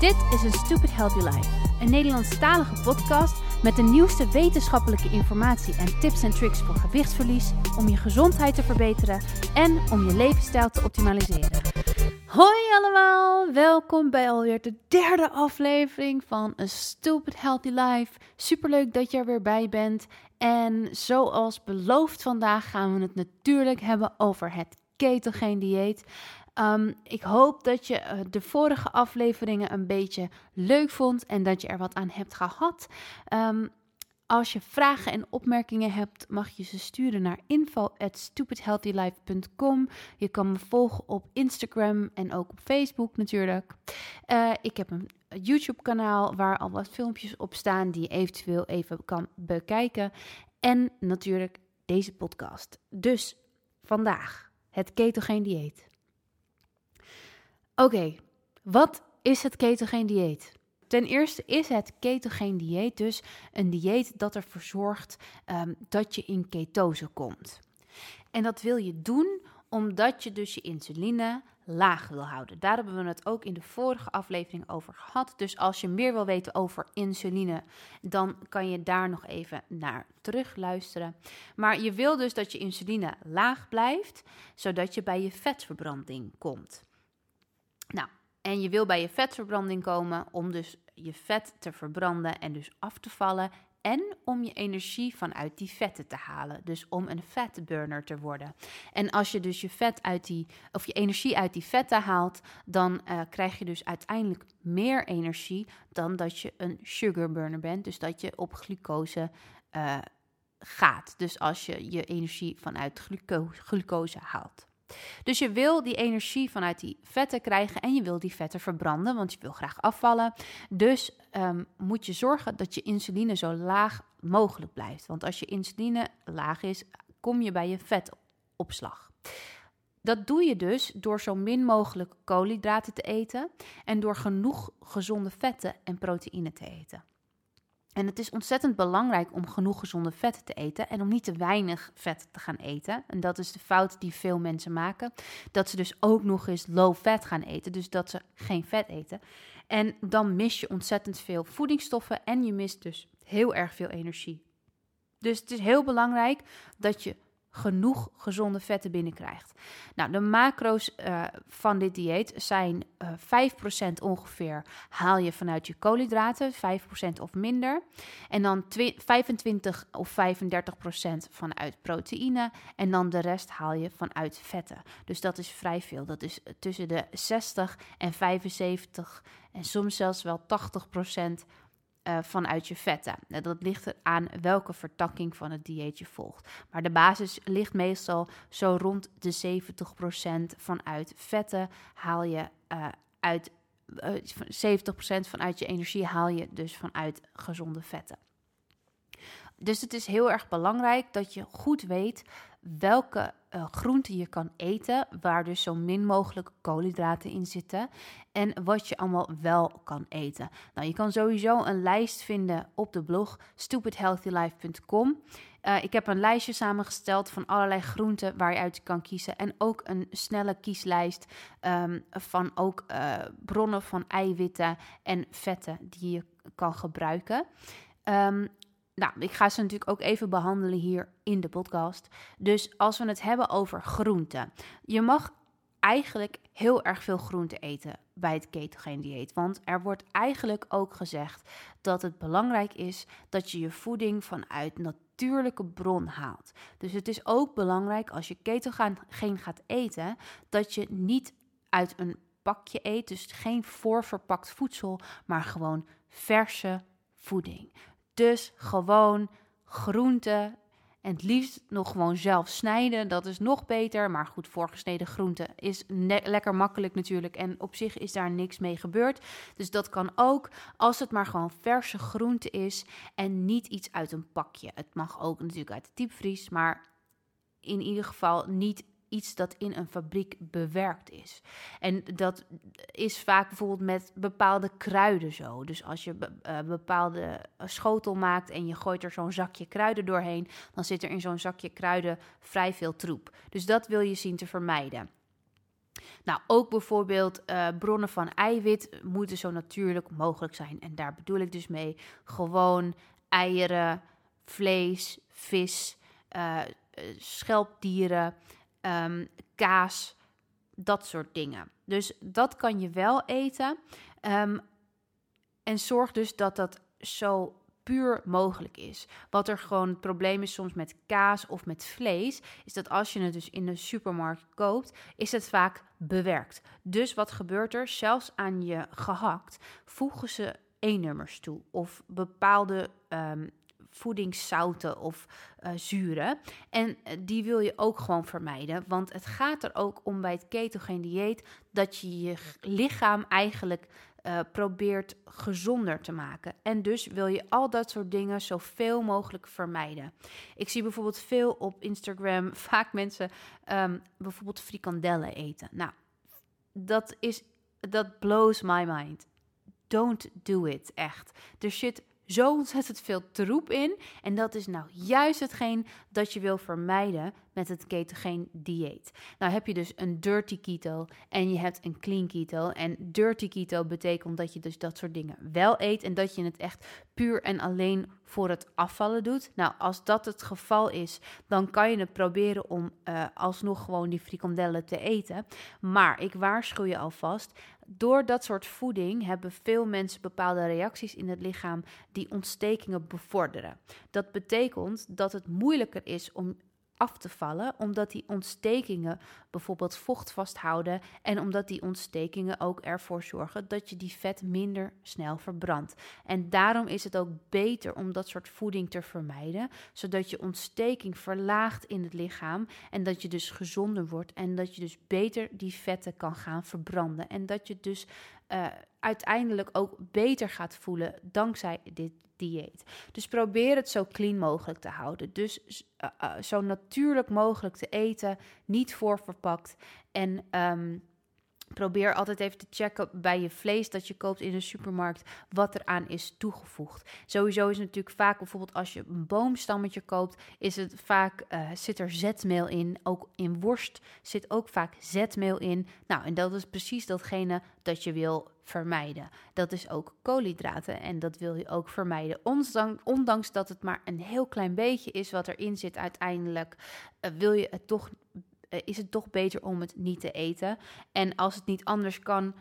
Dit is een Stupid Healthy Life, een Nederlandstalige podcast met de nieuwste wetenschappelijke informatie en tips en tricks voor gewichtsverlies, om je gezondheid te verbeteren en om je levensstijl te optimaliseren. Hoi allemaal, welkom bij alweer de derde aflevering van een Stupid Healthy Life. Superleuk dat je er weer bij bent. En zoals beloofd vandaag gaan we het natuurlijk hebben over het ketogeen dieet. Um, ik hoop dat je uh, de vorige afleveringen een beetje leuk vond en dat je er wat aan hebt gehad. Um, als je vragen en opmerkingen hebt, mag je ze sturen naar info@stupidhealthylife.com. Je kan me volgen op Instagram en ook op Facebook natuurlijk. Uh, ik heb een YouTube-kanaal waar al wat filmpjes op staan die je eventueel even kan bekijken. En natuurlijk deze podcast. Dus vandaag het ketogeen dieet. Oké, wat is het ketogeen dieet? Ten eerste is het ketogeen dieet dus een dieet dat ervoor zorgt um, dat je in ketose komt. En dat wil je doen omdat je dus je insuline laag wil houden. Daar hebben we het ook in de vorige aflevering over gehad. Dus als je meer wil weten over insuline, dan kan je daar nog even naar terug luisteren. Maar je wil dus dat je insuline laag blijft, zodat je bij je vetverbranding komt. Nou, en je wil bij je vetverbranding komen om dus je vet te verbranden en dus af te vallen. En om je energie vanuit die vetten te halen. Dus om een fatburner te worden. En als je dus je vet uit die, of je energie uit die vetten haalt, dan uh, krijg je dus uiteindelijk meer energie dan dat je een sugarburner bent. Dus dat je op glucose uh, gaat. Dus als je je energie vanuit gluco glucose haalt. Dus je wil die energie vanuit die vetten krijgen en je wil die vetten verbranden, want je wil graag afvallen. Dus um, moet je zorgen dat je insuline zo laag mogelijk blijft. Want als je insuline laag is, kom je bij je vetopslag. Dat doe je dus door zo min mogelijk koolhydraten te eten en door genoeg gezonde vetten en proteïne te eten. En het is ontzettend belangrijk om genoeg gezonde vetten te eten en om niet te weinig vet te gaan eten. En dat is de fout die veel mensen maken. Dat ze dus ook nog eens low fat gaan eten, dus dat ze geen vet eten. En dan mis je ontzettend veel voedingsstoffen en je mist dus heel erg veel energie. Dus het is heel belangrijk dat je genoeg gezonde vetten binnenkrijgt. Nou, de macro's uh, van dit dieet zijn uh, eh, 5% ongeveer haal je vanuit je koolhydraten, 5% of minder. En dan 25 of 35% vanuit proteïne. En dan de rest haal je vanuit vetten. Dus dat is vrij veel. Dat is tussen de 60 en 75 en soms zelfs wel 80% uh, vanuit je vetten. Dat ligt aan welke vertakking van het dieet je volgt. Maar de basis ligt meestal zo rond de 70% vanuit vetten. Haal je uh, uit uh, eh, 70% vanuit je energie haal je dus vanuit gezonde vetten. Dus het is heel erg belangrijk dat je goed weet welke uh, groenten je kan eten, waar dus zo min mogelijk koolhydraten in zitten en wat je allemaal wel kan eten. Nou, je kan sowieso een lijst vinden op de blog stupidhealthylife.com. Uh, ik heb een lijstje samengesteld van allerlei groenten waar je uit kan kiezen. En ook een snelle kieslijst um, van ook uh, bronnen van eiwitten en vetten die je kan gebruiken. Um, nou, ik ga ze natuurlijk ook even behandelen hier in de podcast. Dus als we het hebben over groenten. Je mag eigenlijk heel erg veel groente eten bij het ketogeen dieet. Want er wordt eigenlijk ook gezegd dat het belangrijk is dat je je voeding vanuit natuurlijke bron haalt. Dus het is ook belangrijk als je ketogeen gaat eten, dat je niet uit een pakje eet, dus geen voorverpakt voedsel, maar gewoon verse voeding. Dus gewoon groenten. En het liefst nog gewoon zelf snijden. Dat is nog beter. Maar goed, voorgesneden groenten is lekker makkelijk natuurlijk. En op zich is daar niks mee gebeurd. Dus dat kan ook als het maar gewoon verse groente is. En niet iets uit een pakje. Het mag ook natuurlijk uit de diepvries. Maar in ieder geval niet iets dat in een fabriek bewerkt is. En dat is vaak bijvoorbeeld met bepaalde kruiden zo. Dus als je uh, bepaalde eh, schotel maakt en je gooit er zo'n zakje kruiden doorheen, dan zit er in zo'n zakje kruiden vrij veel troep. Dus dat wil je zien te vermijden. Nou, ook bijvoorbeeld uh, bronnen van eiwit moeten zo natuurlijk mogelijk zijn. En daar bedoel ik dus mee gewoon eieren, vlees, vis, schelpdieren, um, kaas, dat soort dingen. Dus dat kan je wel eten. Um, en zorg dus dat dat zo puur mogelijk is. Wat er gewoon het probleem is soms met kaas of met vlees, is dat als je het dus in de supermarkt koopt, is het vaak bewerkt. Dus wat gebeurt er? Zelfs aan je gehakt voegen ze E-nummers toe of bepaalde um, voedingszouten of uh, zuren. En eh, die wil je ook gewoon vermijden, want het gaat er ook om bij het ketogeen dieet dat je je lichaam eigenlijk uh, probeert gezonder te maken. En dus wil je al dat soort dingen zoveel mogelijk vermijden. Ik zie bijvoorbeeld veel op Instagram vaak mensen um, bijvoorbeeld frikandellen eten. Nou, dat is dat blows my mind. Don't do it, echt. Er zit zo ontzettend veel troep in. En dat is nou juist hetgeen dat je wil vermijden met het ketogeen dieet. Nou heb je dus een dirty keto en je hebt een clean keto. En dirty keto betekent dat je dus dat soort dingen wel eet en dat je het echt puur en alleen voor het afvallen doet. Nou, als dat het geval is, dan kan je het proberen om uh, alsnog gewoon die frikandellen te eten. Maar ik waarschuw je alvast, door dat soort voeding hebben veel mensen bepaalde reacties in het lichaam die ontstekingen bevorderen. Dat betekent dat het moeilijker is om af te vallen, omdat die ontstekingen bijvoorbeeld vocht vasthouden en omdat die ontstekingen ook ervoor zorgen dat je die vet minder snel verbrandt. En daarom is het ook beter om dat soort voeding te vermijden, zodat je ontsteking verlaagt in het lichaam en dat je dus gezonder wordt en dat je dus beter die vetten kan gaan verbranden en dat je dus uh, uiteindelijk ook beter gaat voelen dankzij dit dieet. Dus probeer het zo clean mogelijk te houden. Dus uh, uh, zo natuurlijk mogelijk te eten, niet voorverpakt. En um, Probeer altijd even te checken bij je vlees dat je koopt in de supermarkt wat eraan is toegevoegd. Sowieso is het natuurlijk vaak bijvoorbeeld als je een boomstammetje koopt, is het vaak uh, zit er zetmeel in. Ook in worst zit ook vaak zetmeel in. Nou, en dat is precies datgene dat je wil vermijden. Dat is ook koolhydraten en dat wil je ook vermijden. Ondanks, dat het maar een heel klein beetje is wat erin zit uiteindelijk, uh, wil je het toch is het toch beter om het niet te eten. En als het niet anders kan,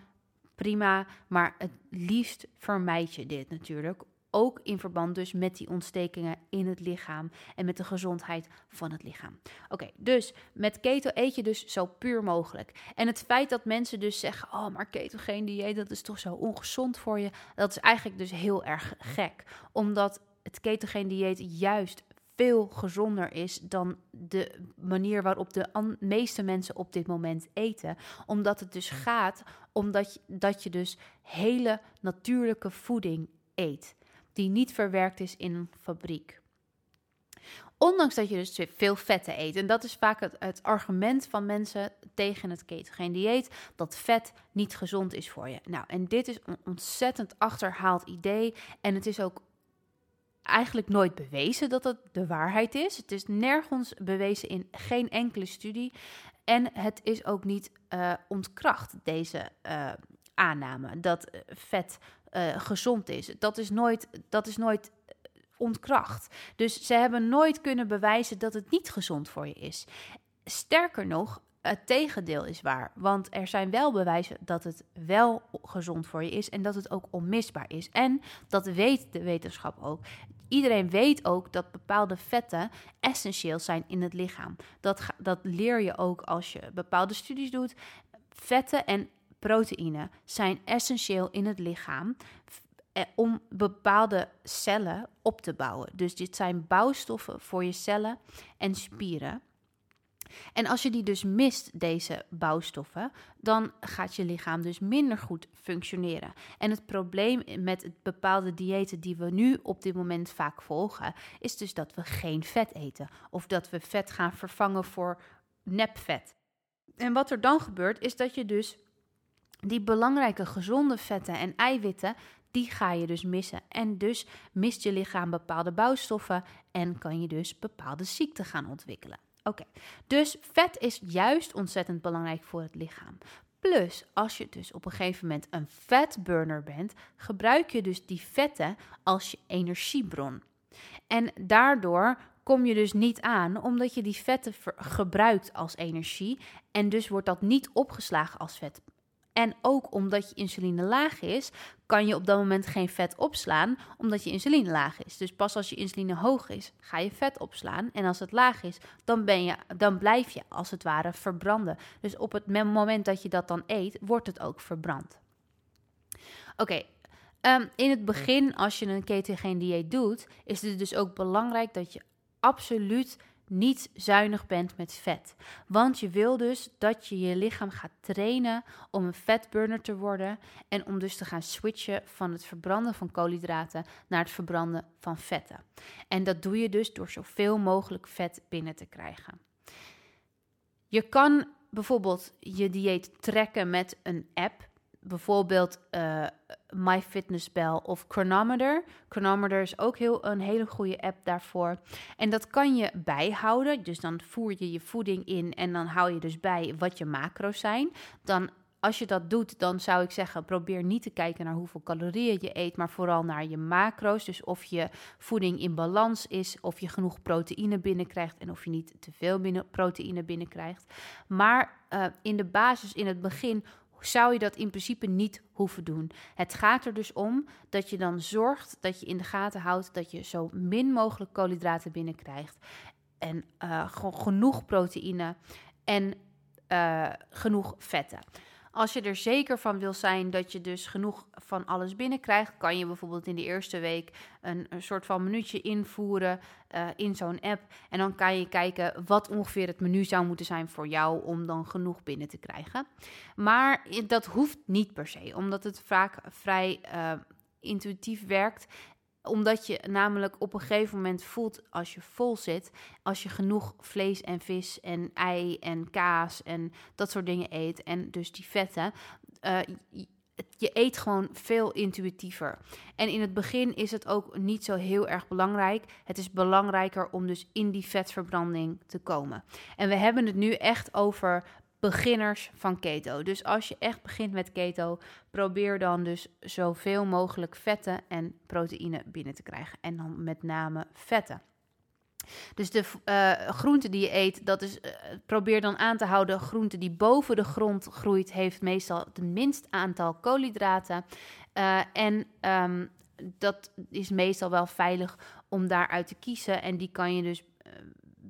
prima. Maar het liefst vermijd je dit natuurlijk. Ook in verband dus met die ontstekingen in het lichaam en met de gezondheid van het lichaam. Oké, dus met keto eet je dus zo puur mogelijk. En het feit dat mensen dus zeggen: Oh, maar ketogeen dieet, dat is toch zo ongezond voor je. Dat is eigenlijk dus heel erg gek. Omdat het ketogeen dieet juist veel gezonder is dan de manier waarop de meeste mensen op dit moment eten. Omdat het dus gaat omdat je, dat je dus hele natuurlijke voeding eet, die niet verwerkt is in een fabriek. Ondanks dat je dus veel vetten eet. En dat is vaak het, argument van mensen tegen het ketogeen dieet: dat vet niet gezond is voor je. Nou, en dit is een ontzettend achterhaald idee. En het is ook eigenlijk nooit bewezen dat het de waarheid is. Het is nergens bewezen in geen enkele studie. En het is ook niet uh, ontkracht, deze uh, aanname, dat eh, vet gezond is. Dat is nooit, dat is nooit ontkracht. Dus ze hebben nooit kunnen bewijzen dat het niet gezond voor je is. Sterker nog, het tegendeel is waar. Want er zijn wel bewijzen dat het wel gezond voor je is en dat het ook onmisbaar is. En dat weet de wetenschap ook. Iedereen weet ook dat bepaalde vetten essentieel zijn in het lichaam. Dat, dat leer je ook als je bepaalde studies doet. Vetten en proteïne zijn essentieel in het lichaam eh, om bepaalde cellen op te bouwen. Dus dit zijn bouwstoffen voor je cellen en spieren. En als je die dus mist, deze bouwstoffen, dan gaat je lichaam dus minder goed functioneren. En het probleem met het bepaalde diëten die we nu op dit moment vaak volgen, is dus dat we geen vet eten. Of dat we vet gaan vervangen voor nepvet. En wat er dan gebeurt, is dat je dus die belangrijke gezonde vetten en eiwitten, die ga je dus missen. En dus mist je lichaam bepaalde bouwstoffen en kan je dus bepaalde ziekten gaan ontwikkelen. Oké, dus vet is juist ontzettend belangrijk voor het lichaam. Plus, als je dus op een gegeven moment een vetburner bent, gebruik je dus die vetten als je energiebron. En daardoor kom je dus niet aan, omdat je die vetten gebruikt als energie. En dus wordt dat niet opgeslagen als vet. En ook omdat je insuline laag is, kan je op dat moment geen vet opslaan, omdat je insuline laag is. Dus pas als je insuline hoog is, ga je vet opslaan. En als het laag is, dan, ben je, dan blijf je als het ware verbranden. Dus op het moment dat je dat dan eet, wordt het ook verbrand. Oké, ehm, in het begin, als je een ketogeen dieet doet, is het dus ook belangrijk dat je absoluut niet zuinig bent met vet. Want je wil dus dat je je lichaam gaat trainen om een vetburner te worden en om dus te gaan switchen van het verbranden van koolhydraten naar het verbranden van vetten. En dat doe je dus door zoveel mogelijk vet binnen te krijgen. Je kan bijvoorbeeld je dieet trekken met een app bijvoorbeeld uh, MyFitnessPal of Chronometer. Chronometer is ook heel, een hele goede app daarvoor. En dat kan je bijhouden. Dus dan voer je je voeding in en dan hou je dus bij wat je macro's zijn. Dan als je dat doet, dan zou ik zeggen: probeer niet te kijken naar hoeveel calorieën je eet, maar vooral naar je macro's. Dus of je voeding in balans is, of je genoeg proteïne binnenkrijgt en of je niet te veel binnen, proteïne binnenkrijgt. Maar uh, in de basis, in het begin, zou je dat in principe niet hoeven doen. Het gaat er dus om dat je dan zorgt dat je in de gaten houdt dat je zo min mogelijk koolhydraten binnenkrijgt. En uh, genoeg proteïne en uh, genoeg vetten. Als je er zeker van wil zijn dat je dus genoeg van alles binnenkrijgt, kan je bijvoorbeeld in de eerste week een, soort van minuutje invoeren uh, in zo'n app. En dan kan je kijken wat ongeveer het menu zou moeten zijn voor jou om dan genoeg binnen te krijgen. Maar dat hoeft niet per se, omdat het vaak vrij uh, intuïtief werkt omdat je namelijk op een gegeven moment voelt als je vol zit, als je genoeg vlees en vis en ei en kaas en dat soort dingen eet en dus die vetten, uh, je eet gewoon veel intuïtiever. En in het begin is het ook niet zo heel erg belangrijk. Het is belangrijker om dus in die vetverbranding te komen. En we hebben het nu echt over beginners van keto. Dus als je echt begint met keto, probeer dan dus zoveel mogelijk vetten en proteïne binnen te krijgen. En dan met name vetten. Dus de uh, groente die je eet, dat is, uh, probeer dan aan te houden. Groente die boven de grond groeit, heeft meestal het minst aantal koolhydraten. Uh, en um, dat is meestal wel veilig om daaruit te kiezen. En die kan je dus,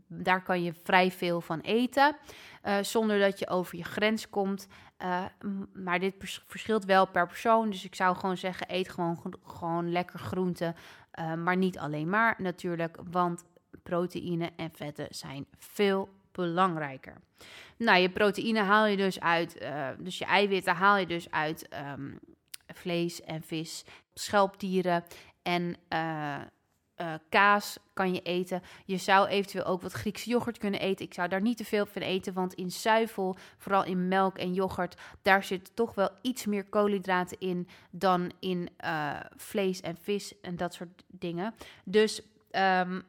daar kan je vrij veel van eten. Uh, zonder dat je over je grens komt. Uh, maar dit verschilt wel per persoon. Dus ik zou gewoon zeggen: eet gewoon, gewoon lekker groenten. Uh, maar niet alleen maar natuurlijk. Want proteïne en vetten zijn veel belangrijker. Nou, je proteïne haal je dus uit. dus je eiwitten haal je dus uit um, vlees en vis, schelpdieren en kaas kan je eten. Je zou eventueel ook wat Griekse yoghurt kunnen eten. Ik zou daar niet te veel van eten, want in zuivel, vooral in melk en yoghurt, daar zit toch wel iets meer koolhydraten in dan in uh, vlees en vis en dat soort dingen. Dus um,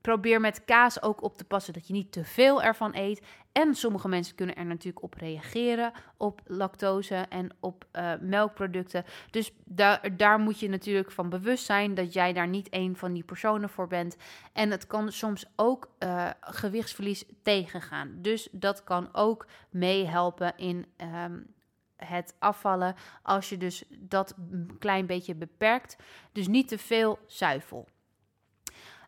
probeer met kaas ook op te passen dat je niet te veel ervan eet. En sommige mensen kunnen er natuurlijk op reageren, op lactose en op uh, melkproducten. Dus daar, daar moet je natuurlijk van bewust zijn dat jij daar niet één van die personen voor bent. En het kan soms ook uh, gewichtsverlies tegengaan. Dus dat kan ook meehelpen in um, het afvallen als je dus dat een klein beetje beperkt. Dus niet te veel zuivel.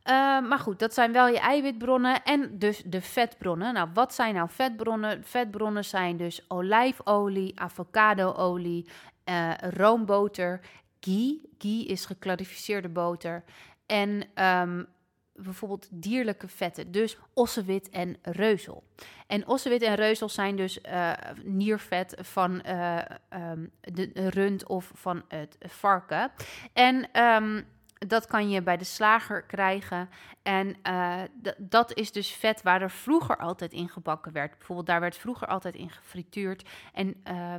Uh, maar goed, dat zijn wel je eiwitbronnen en dus de vetbronnen. Nou, wat zijn nou vetbronnen? Vetbronnen zijn dus olijfolie, avocadoolie, uh, roomboter, ghee. Ghee is geklarificeerde boter. En um, bijvoorbeeld dierlijke vetten, dus ossewit en reuzel. En ossewit en reuzel zijn dus uh, niervet van uh, um, de rund of van het varken. En um, dat kan je bij de slager krijgen. En uh, dat is dus vet waar er vroeger altijd in gebakken werd. Bijvoorbeeld daar werd vroeger altijd in gefrituurd. En uh,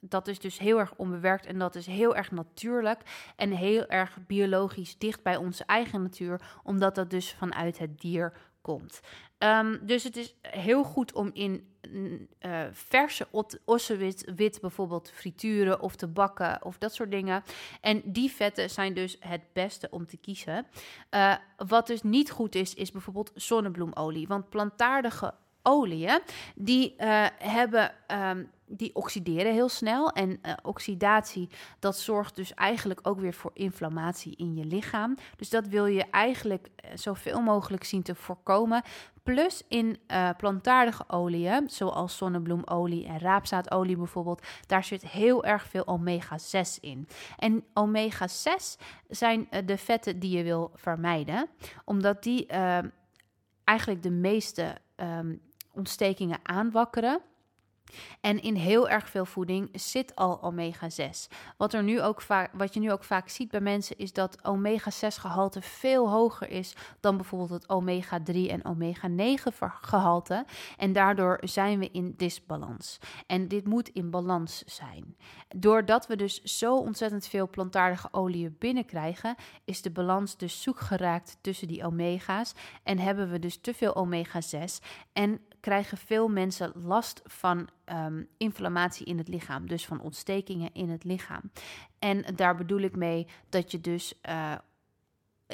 dat is dus heel erg onbewerkt en dat is heel erg natuurlijk en heel erg biologisch dicht bij onze eigen natuur, omdat dat dus vanuit het dier komt. Ehm, dus het is heel goed om in uh, verse ossewit wit bijvoorbeeld te frituren of te bakken of dat soort dingen. En die vetten zijn dus het beste om te kiezen. Uh, wat dus niet goed is, is bijvoorbeeld zonnebloemolie. Want plantaardige oliën, die uh, hebben... Um, die oxideren heel snel. En uh, oxidatie, dat zorgt dus eigenlijk ook weer voor inflammatie in je lichaam. Dus dat wil je eigenlijk zoveel mogelijk zien te voorkomen. Plus in plantaardige oliën, zoals zonnebloemolie en raapzaadolie bijvoorbeeld, daar zit heel erg veel omega-6 in. En omega-6 zijn de vetten die je wil vermijden, omdat die uh, eigenlijk de meeste um, ontstekingen aanwakkeren. En in heel erg veel voeding zit al omega-6. Wat, er nu ook vaak, wat je nu ook vaak ziet bij mensen is dat omega-6-gehalte veel hoger is dan bijvoorbeeld het omega-3 en omega-9-gehalte. En daardoor zijn we in disbalans. En dit moet in balans zijn. Doordat we dus zo ontzettend veel plantaardige oliën binnenkrijgen, is de balans dus zoek geraakt tussen die omega's. En hebben we dus te veel omega-6. En krijgen veel mensen last van um, inflammatie in het lichaam, dus van ontstekingen in het lichaam. En daar bedoel ik mee dat je dus uh,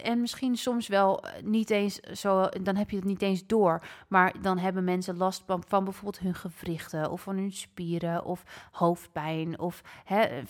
en misschien soms wel eh, niet eens zo, dan heb je het niet eens door. Maar dan hebben mensen last van, bijvoorbeeld hun gewrichten of van hun spieren of hoofdpijn. Of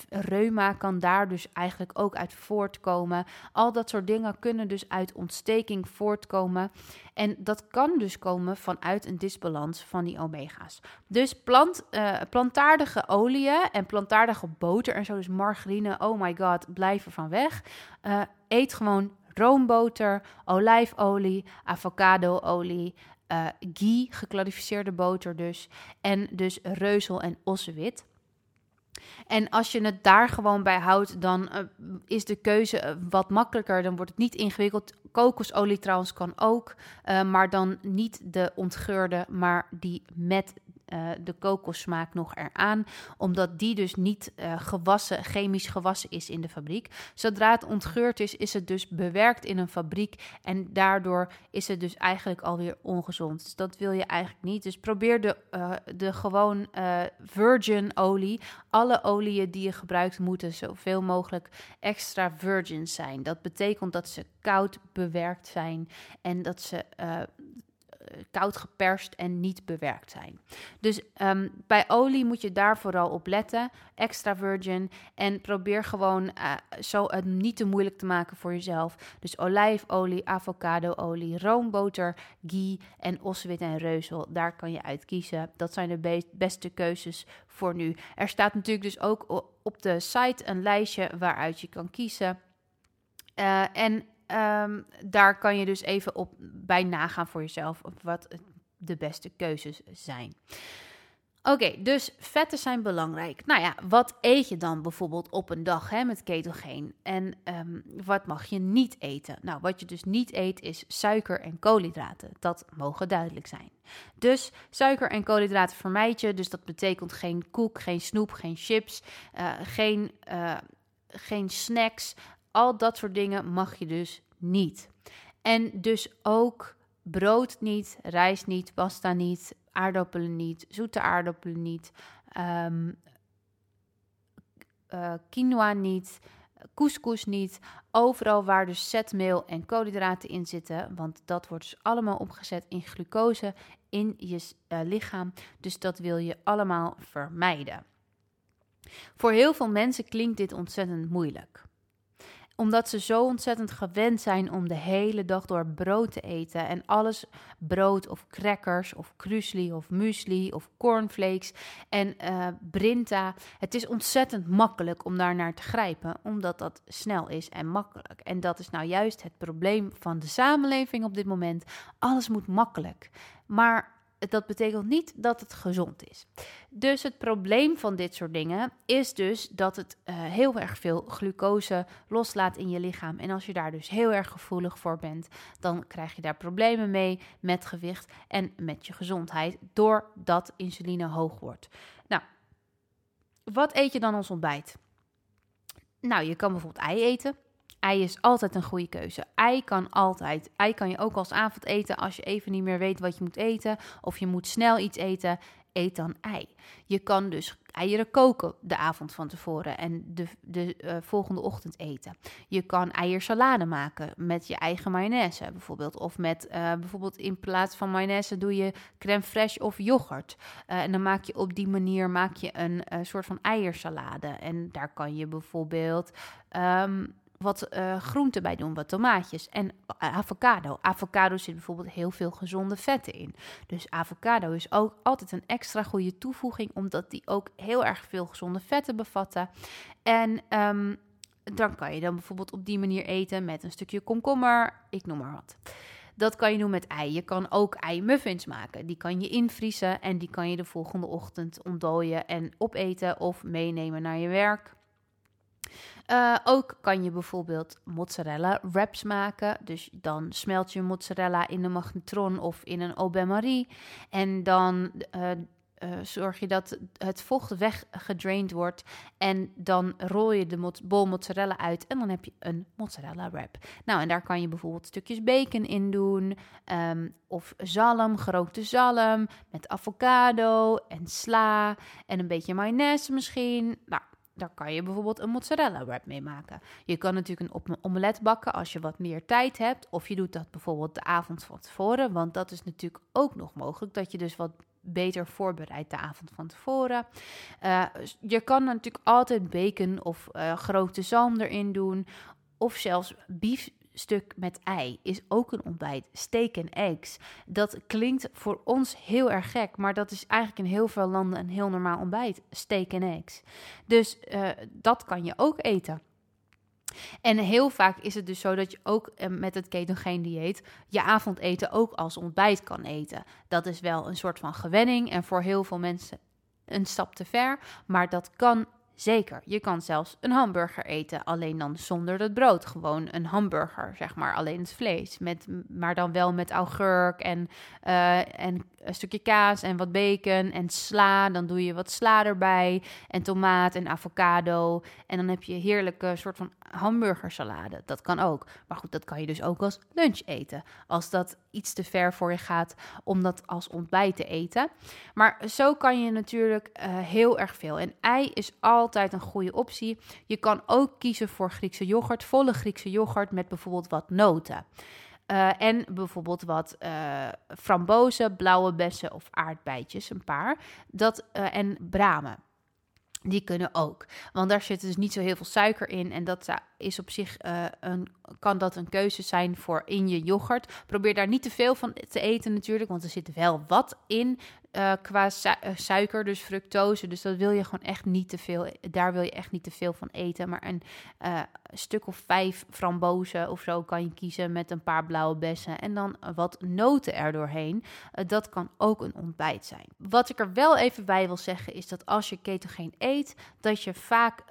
reuma kan daar dus eigenlijk ook uit voortkomen. Al dat soort dingen kunnen dus uit ontsteking voortkomen. En dat kan dus komen vanuit een disbalans van die omega's. Dus plant, uh, plantaardige oliën en plantaardige boter en zo, dus margarine, oh my god, blijf er van weg. Uh, eet gewoon roomboter, olijfolie, avocadoolie, uh, ghee, geklarificeerde boter dus, en dus reuzel en ossewit. En als je het daar gewoon bij houdt, dan uh, is de keuze uh, wat makkelijker. Dan wordt het niet ingewikkeld. Kokosolie trouwens kan ook, maar dan niet de ontgeurde, maar die met uh, de kokossmaak nog eraan, omdat die dus niet uh, gewassen, chemisch gewassen is in de fabriek. Zodra het ontgeurd is, is het dus bewerkt in een fabriek en daardoor is het dus eigenlijk alweer ongezond. Dus dat wil je eigenlijk niet. Dus probeer de, uh, de gewoon virgin olie, alle oliën die je gebruikt moeten zoveel mogelijk extra virgin zijn. Dat betekent dat ze koud bewerkt zijn en dat ze eh, koud geperst en niet bewerkt zijn. Dus um, bij olie moet je daar vooral op letten. Extra virgin. En probeer gewoon uh, zo het niet te moeilijk te maken voor jezelf. Dus olijfolie, avocadoolie, roomboter, ghee en oswit en reuzel. Daar kan je uit kiezen. Dat zijn de be beste keuzes voor nu. Er staat natuurlijk dus ook op de site een lijstje waaruit je kan kiezen. Uh, en um, daar kan je dus even op bij nagaan voor jezelf wat de beste keuzes zijn. Oké, dus vetten zijn belangrijk. Nou ja, wat eet je dan bijvoorbeeld op een dag hè, met ketogeen? En um, wat mag je niet eten? Nou, wat je dus niet eet is suiker en koolhydraten. Dat mogen duidelijk zijn. Dus suiker en koolhydraten vermijd je. Dus dat betekent geen koek, geen snoep, geen chips, uh, geen, uh, geen snacks, al dat soort dingen mag je dus niet. En dus ook brood niet, rijst niet, pasta niet, aardappelen niet, zoete aardappelen niet, um, quinoa niet, couscous niet. Overal waar dus zetmeel en koolhydraten in zitten, want dat wordt dus allemaal opgezet in glucose in je uh, lichaam. Dus dat wil je allemaal vermijden. Voor heel veel mensen klinkt dit ontzettend moeilijk omdat ze zo ontzettend gewend zijn om de hele dag door brood te eten. En alles brood of crackers of krusli of muesli of cornflakes en uh, brinta. Het is ontzettend makkelijk om daar naar te grijpen, omdat dat snel is en makkelijk. En dat is nou juist het probleem van de samenleving op dit moment. Alles moet makkelijk. Maar dat betekent niet dat het gezond is. Dus het probleem van dit soort dingen is dus dat het uh, heel erg veel glucose loslaat in je lichaam. En als je daar dus heel erg gevoelig voor bent, dan krijg je daar problemen mee met gewicht en met je gezondheid, doordat insuline hoog wordt. Nou, wat eet je dan als ontbijt? Nou, je kan bijvoorbeeld ei eten. Ei is altijd een goede keuze. Ei kan altijd. Ei kan je ook als avond eten als je even niet meer weet wat je moet eten. Of je moet snel iets eten eet dan ei. Je kan dus eieren koken de avond van tevoren en de, de uh, volgende ochtend eten. Je kan eiersalade maken met je eigen mayonaise bijvoorbeeld. Of met uh, bijvoorbeeld in plaats van mayonaise doe je crème fraîche of yoghurt. Uh, en dan maak je op die manier maak je een soort van eiersalade. En daar kan je bijvoorbeeld um, wat uh, groenten bij doen, wat tomaatjes en avocado. Avocado zit bijvoorbeeld heel veel gezonde vetten in. Dus avocado is ook altijd een extra goede toevoeging, omdat die ook heel erg veel gezonde vetten bevatten. En um, dan kan je dan bijvoorbeeld op die manier eten met een stukje komkommer, ik noem maar wat. Dat kan je doen met ei. Je kan ook ei-muffins maken. Die kan je invriezen en die kan je de volgende ochtend ontdooien en opeten of meenemen naar je werk. Uh, ook kan je bijvoorbeeld mozzarella wraps maken. Dus dan smelt je mozzarella in een magnetron of in een au marie. En dan uh, uh, zorg je dat het vocht weggedraind wordt. En dan rol je de bol mozzarella uit en dan heb je een mozzarella wrap. Nou, en daar kan je bijvoorbeeld stukjes bacon in doen. Um, of zalm, gerookte zalm met avocado en sla en een beetje mayonaise misschien. Nou, daar kan je bijvoorbeeld een mozzarella wrap mee maken. Je kan natuurlijk een omelet bakken als je wat meer tijd hebt. Of je doet dat bijvoorbeeld de avond van tevoren. Want dat is natuurlijk ook nog mogelijk. Dat je dus wat beter voorbereidt de avond van tevoren. Uh, je kan natuurlijk altijd bacon of uh, gerookte zalm erin doen. Of zelfs beef stuk met ei is ook een ontbijt. Steak en eggs. Dat klinkt voor ons heel erg gek, maar dat is eigenlijk in heel veel landen een heel normaal ontbijt. Steak en eggs. Dus uh, dat kan je ook eten. En heel vaak is het dus zo dat je ook uh, met het ketogeen dieet je avondeten ook als ontbijt kan eten. Dat is wel een soort van gewenning en voor heel veel mensen een stap te ver, maar dat kan Zeker, je kan zelfs een hamburger eten, alleen dan zonder het brood. Gewoon een hamburger, zeg maar, alleen het vlees. Met, maar dan wel met augurk en, uh, en een stukje kaas en wat bacon en sla. Dan doe je wat sla erbij en tomaat en avocado. En dan heb je heerlijke soort van hamburgersalade. Dat kan ook. Maar goed, dat kan je dus ook als lunch eten. Als dat iets te ver voor je gaat om dat als ontbijt te eten. Maar zo kan je natuurlijk uh, heel erg veel. En ei is altijd een goede optie. Je kan ook kiezen voor Griekse yoghurt, volle Griekse yoghurt met bijvoorbeeld wat noten. Uh, en bijvoorbeeld wat uh, frambozen, blauwe bessen of aardbeidjes, een paar. Dat, uh, en bramen. Die kunnen ook. Want daar zit dus niet zo heel veel suiker in. En dat is op zich een, kan dat een keuze zijn voor in je yoghurt. Probeer daar niet te veel van te eten natuurlijk. Want er zit wel wat in uh, qua uh, suiker, dus fructose. Dus dat wil je gewoon echt niet te veel. Daar wil je echt niet te veel van eten. Maar een uh, stuk of vijf frambozen of zo kan je kiezen met een paar blauwe bessen. En dan wat noten er doorheen. dat kan ook een ontbijt zijn. Wat ik er wel even bij wil zeggen is dat als je ketogeen eet, dat je vaak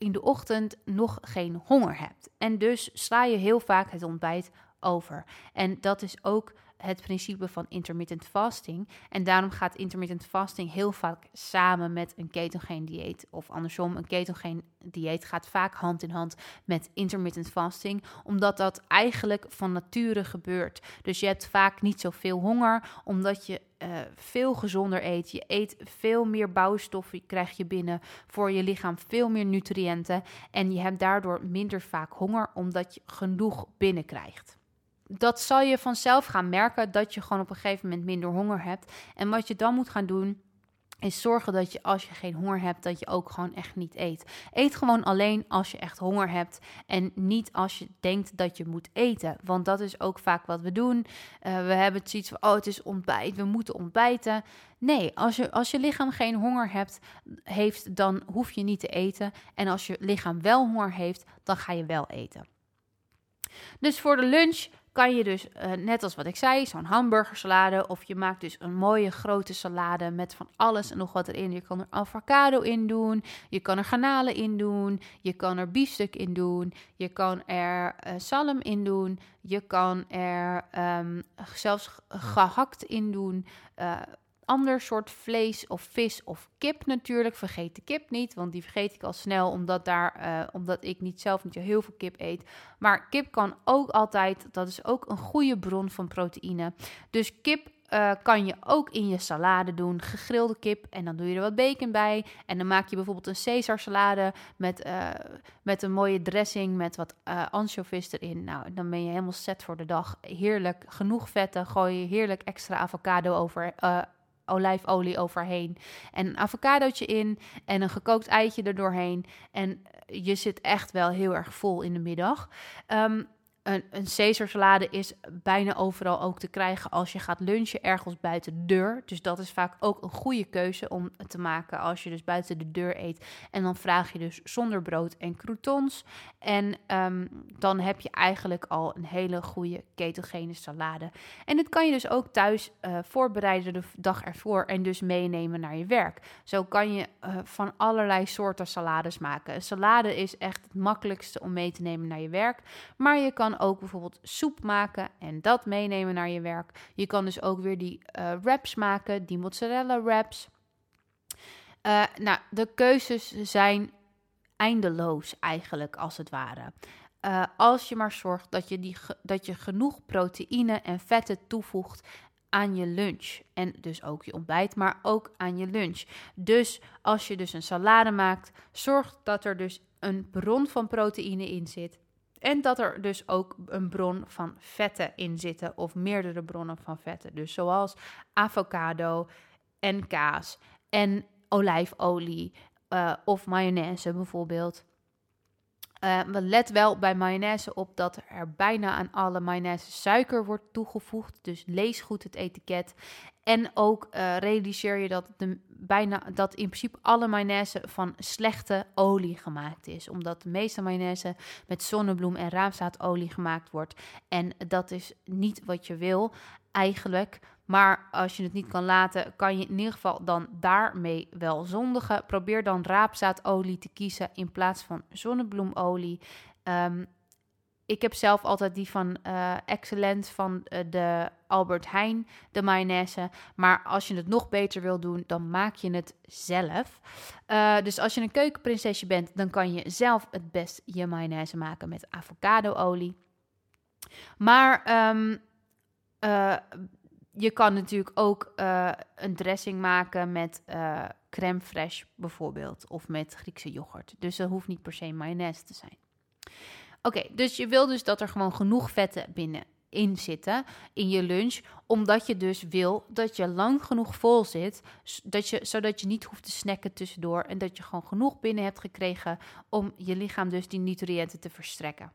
in de ochtend nog geen honger hebt. En dus sla je heel vaak het ontbijt over. En dat is ook het principe van intermittent fasting. En daarom gaat intermittent fasting heel vaak samen met een ketogeen dieet. Of andersom, een ketogeen dieet gaat vaak hand in hand met intermittent fasting. Omdat dat eigenlijk van nature gebeurt. Dus je hebt vaak niet zoveel honger, omdat je uh, veel gezonder eet. Je eet veel meer bouwstoffen, krijg je binnen voor je lichaam, veel meer nutriënten. En je hebt daardoor minder vaak honger, omdat je genoeg binnenkrijgt dat zal je vanzelf gaan merken dat je gewoon op een gegeven moment minder honger hebt. En wat je dan moet gaan doen, is zorgen dat je als je geen honger hebt, dat je ook gewoon echt niet eet. Eet gewoon alleen als je echt honger hebt en niet als je denkt dat je moet eten. Want dat is ook vaak wat we doen. Uh, we hebben het zoiets van, oh het is ontbijt, we moeten ontbijten. Nee, als je, als je lichaam geen honger hebt, heeft, dan hoef je niet te eten. En als je lichaam wel honger heeft, dan ga je wel eten. Dus voor de lunch kan je dus, uh, net als wat ik zei, zo'n hamburgersalade. Of je maakt dus een mooie grote salade met van alles en nog wat erin. Je kan er avocado in doen. Je kan er garnalen in doen. Je kan er biefstuk in doen. Je kan er uh, in doen. Je kan er um, zelfs gehakt in doen. Uh, ander soort vlees of vis of kip natuurlijk. Vergeet de kip niet, want die vergeet ik al snel omdat, daar, uh, omdat ik niet zelf niet heel veel kip eet. Maar kip kan ook altijd, dat is ook een goede bron van proteïne. Dus kip uh, kan je ook in je salade doen. Gegrilde kip en dan doe je er wat bacon bij. En dan maak je bijvoorbeeld een Caesar salade met, uh, met een mooie dressing met wat uh, anchovies erin. Nou, dan ben je helemaal set voor de dag. Heerlijk, genoeg vetten. Gooi je heerlijk extra avocado over, olijfolie overheen. En een avocadootje in en een gekookt eitje er doorheen. En je zit echt wel heel erg vol in de middag. Um, een, een Caesar is bijna overal ook te krijgen als je gaat lunchen ergens buiten de deur. Dus dat is vaak ook een goede keuze om te maken als je dus buiten de deur eet. En dan vraag je dus zonder brood en croutons. En um, dan heb je eigenlijk al een hele goede ketogene salade. En dit kan je dus ook thuis uh, voorbereiden de dag ervoor en dus meenemen naar je werk. Zo kan je uh, van allerlei soorten salades maken. Een salade is echt het makkelijkste om mee te nemen naar je werk. Maar je kan ook bijvoorbeeld soep maken en dat meenemen naar je werk. Je kan dus ook weer die uh, wraps maken, die mozzarella wraps. Uh, nou, de keuzes zijn eindeloos eigenlijk, als het ware. Uh, als je maar zorgt dat je, die, dat je genoeg proteïne en vetten toevoegt aan je lunch. En dus ook je ontbijt, maar ook aan je lunch. Dus als je dus een salade maakt, zorg dat er dus een bron van proteïne in zit. En dat er dus ook een bron van vetten in zitten, of meerdere bronnen van vetten. Dus zoals avocado en kaas en olijfolie uh, of mayonaise bijvoorbeeld. Uh, let wel bij mayonaise op dat er bijna aan alle mayonaise suiker wordt toegevoegd. Dus lees goed het etiket. En ook uh, realiseer je dat, de, bijna, dat in principe alle mayonaise van slechte olie gemaakt is. Omdat de meeste mayonaise met zonnebloem en raamzaadolie gemaakt wordt. En dat is niet wat je wil eigenlijk. Maar als je het niet kan laten, kan je in ieder geval dan daarmee wel zondigen. Probeer dan raapzaadolie te kiezen in plaats van zonnebloemolie. Um, ik heb zelf altijd die van uh, Excellent van uh, de Albert Heijn, de mayonaise. Maar als je het nog beter wil doen, dan maak je het zelf. Uh, dus als je een keukenprinsesje bent, dan kan je zelf het best je mayonaise maken met avocadoolie. Maar um, je kan natuurlijk ook uh, een dressing maken met uh, crème fraîche bijvoorbeeld. Of met Griekse yoghurt. Dus dat hoeft niet per se mayonaise te zijn. Oké, dus je wil dus dat er gewoon genoeg vetten binnenin zitten in je lunch. Omdat je dus wil dat je lang genoeg vol zit. Dat je, zodat je niet hoeft te snacken tussendoor. En dat je gewoon genoeg binnen hebt gekregen om je lichaam dus die nutriënten te verstrekken.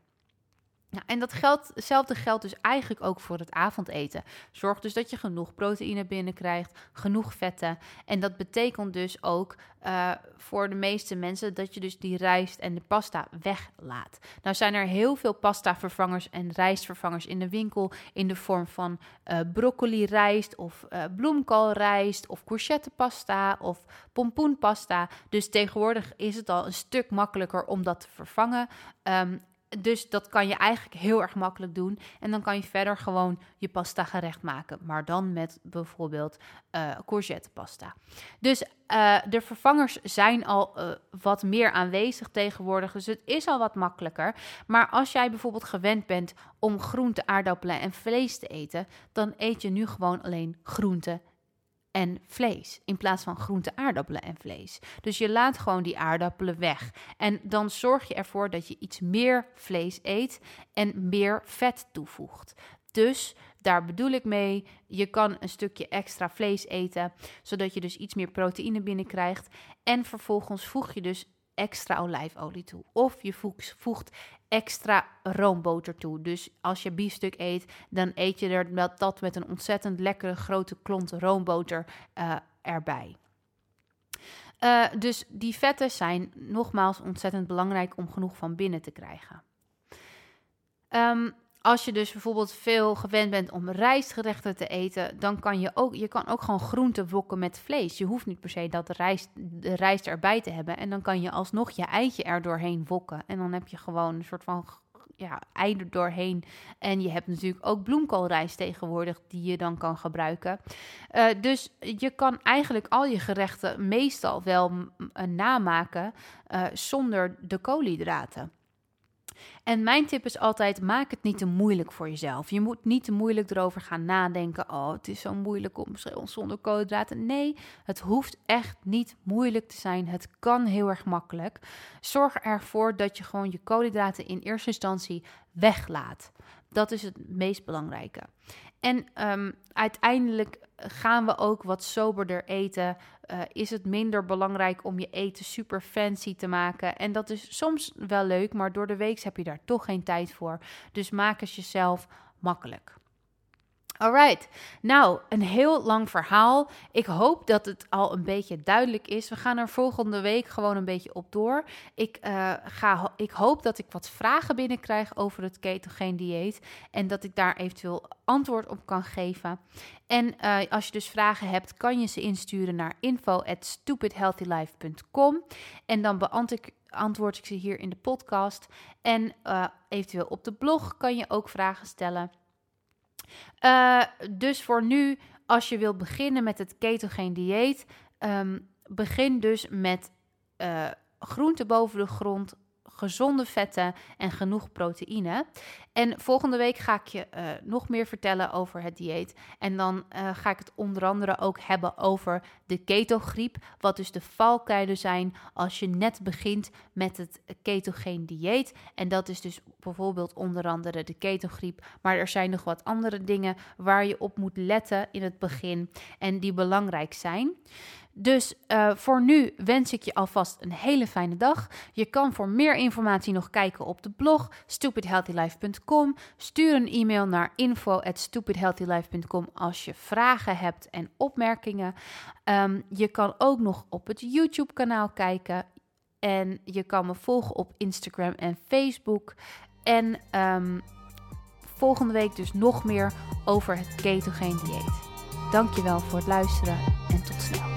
Ja, en dat geldt, hetzelfde geldt dus eigenlijk ook voor het avondeten. Zorg dus dat je genoeg proteïne binnenkrijgt, genoeg vetten. En dat betekent dus ook uh, voor de meeste mensen dat je dus die rijst en de pasta weglaat. Nou zijn er heel veel pasta-vervangers en rijstvervangers in de winkel in de vorm van uh, broccoli-rijst of uh, bloemkoolrijst of courgettepasta of pompoenpasta. Dus tegenwoordig is het al een stuk makkelijker om dat te vervangen. Um, dus dat kan je eigenlijk heel erg makkelijk doen. En dan kan je verder gewoon je pasta gerecht maken. Maar dan met bijvoorbeeld uh, courgettepasta. Dus uh, de vervangers zijn al uh, wat meer aanwezig tegenwoordig. Dus het is al wat makkelijker. Maar als jij bijvoorbeeld gewend bent om groente, aardappelen en vlees te eten. Dan eet je nu gewoon alleen groente en vlees. In plaats van groente, aardappelen en vlees. Dus je laat gewoon die aardappelen weg. En dan zorg je ervoor dat je iets meer vlees eet en meer vet toevoegt. Dus daar bedoel ik mee, je kan een stukje extra vlees eten, zodat je dus iets meer proteïne binnenkrijgt. En vervolgens voeg je dus extra olijfolie toe. Of je voegt extra roomboter toe. Dus als je biefstuk eet, dan eet je er dat met een ontzettend lekkere grote klont roomboter uh, erbij. Uh, dus die vetten zijn nogmaals ontzettend belangrijk om genoeg van binnen te krijgen. Um, als je dus bijvoorbeeld veel gewend bent om rijstgerechten te eten, dan kan je ook, je kan ook gewoon groenten wokken met vlees. Je hoeft niet per se dat rijst, de rijst erbij te hebben. En dan kan je alsnog je eitje er doorheen wokken. En dan heb je gewoon een soort van ja, ei doorheen. En je hebt natuurlijk ook bloemkoolrijst tegenwoordig die je dan kan gebruiken. Uh, dus je kan eigenlijk al je gerechten meestal wel namaken uh, zonder de koolhydraten. En mijn tip is altijd: maak het niet te moeilijk voor jezelf. Je moet niet te moeilijk erover gaan nadenken. Oh, het is zo moeilijk om zonder koolhydraten. Nee, het hoeft echt niet moeilijk te zijn. Het kan heel erg makkelijk. Zorg ervoor dat je gewoon je koolhydraten in eerste instantie weglaat. Dat is het meest belangrijke. En um, uiteindelijk gaan we ook wat soberder eten. Uh, is het minder belangrijk om je eten super fancy te maken. En dat is soms wel leuk, maar door de week heb je daar toch geen tijd voor. Dus maak het jezelf makkelijk. Alright, nou een heel lang verhaal. Ik hoop dat het al een beetje duidelijk is. We gaan er volgende week gewoon een beetje op door. Ik, uh, ga, ik hoop dat ik wat vragen binnenkrijg over het ketogeen dieet en dat ik daar eventueel antwoord op kan geven. En uh, als je dus vragen hebt, kan je ze insturen naar info@stupidhealthylife.com en dan beantwoord ik ze hier in de podcast. En uh, eventueel op de blog kan je ook vragen stellen. Uh, dus voor nu, als je wilt beginnen met het ketogeen dieet, um, begin dus met uh, groente boven de grond, gezonde vetten en genoeg proteïne. En volgende week ga ik je uh, nog meer vertellen over het dieet. En dan uh, ga ik het onder andere ook hebben over de ketogriep. Wat dus de valkuilen zijn als je net begint met het ketogeen dieet. En dat is dus bijvoorbeeld onder andere de ketogriep. Maar er zijn nog wat andere dingen waar je op moet letten in het begin en die belangrijk zijn. Dus uh, voor nu wens ik je alvast een hele fijne dag. Je kan voor meer informatie nog kijken op de blog stupidhealthylife.com. Stuur een e-mail naar info@stupidhealthylife.com als je vragen hebt en opmerkingen. Um, je kan ook nog op het YouTube-kanaal kijken. En je kan me volgen op Instagram en Facebook. En um, volgende week dus nog meer over het ketogeen dieet. Dankjewel voor het luisteren en tot snel.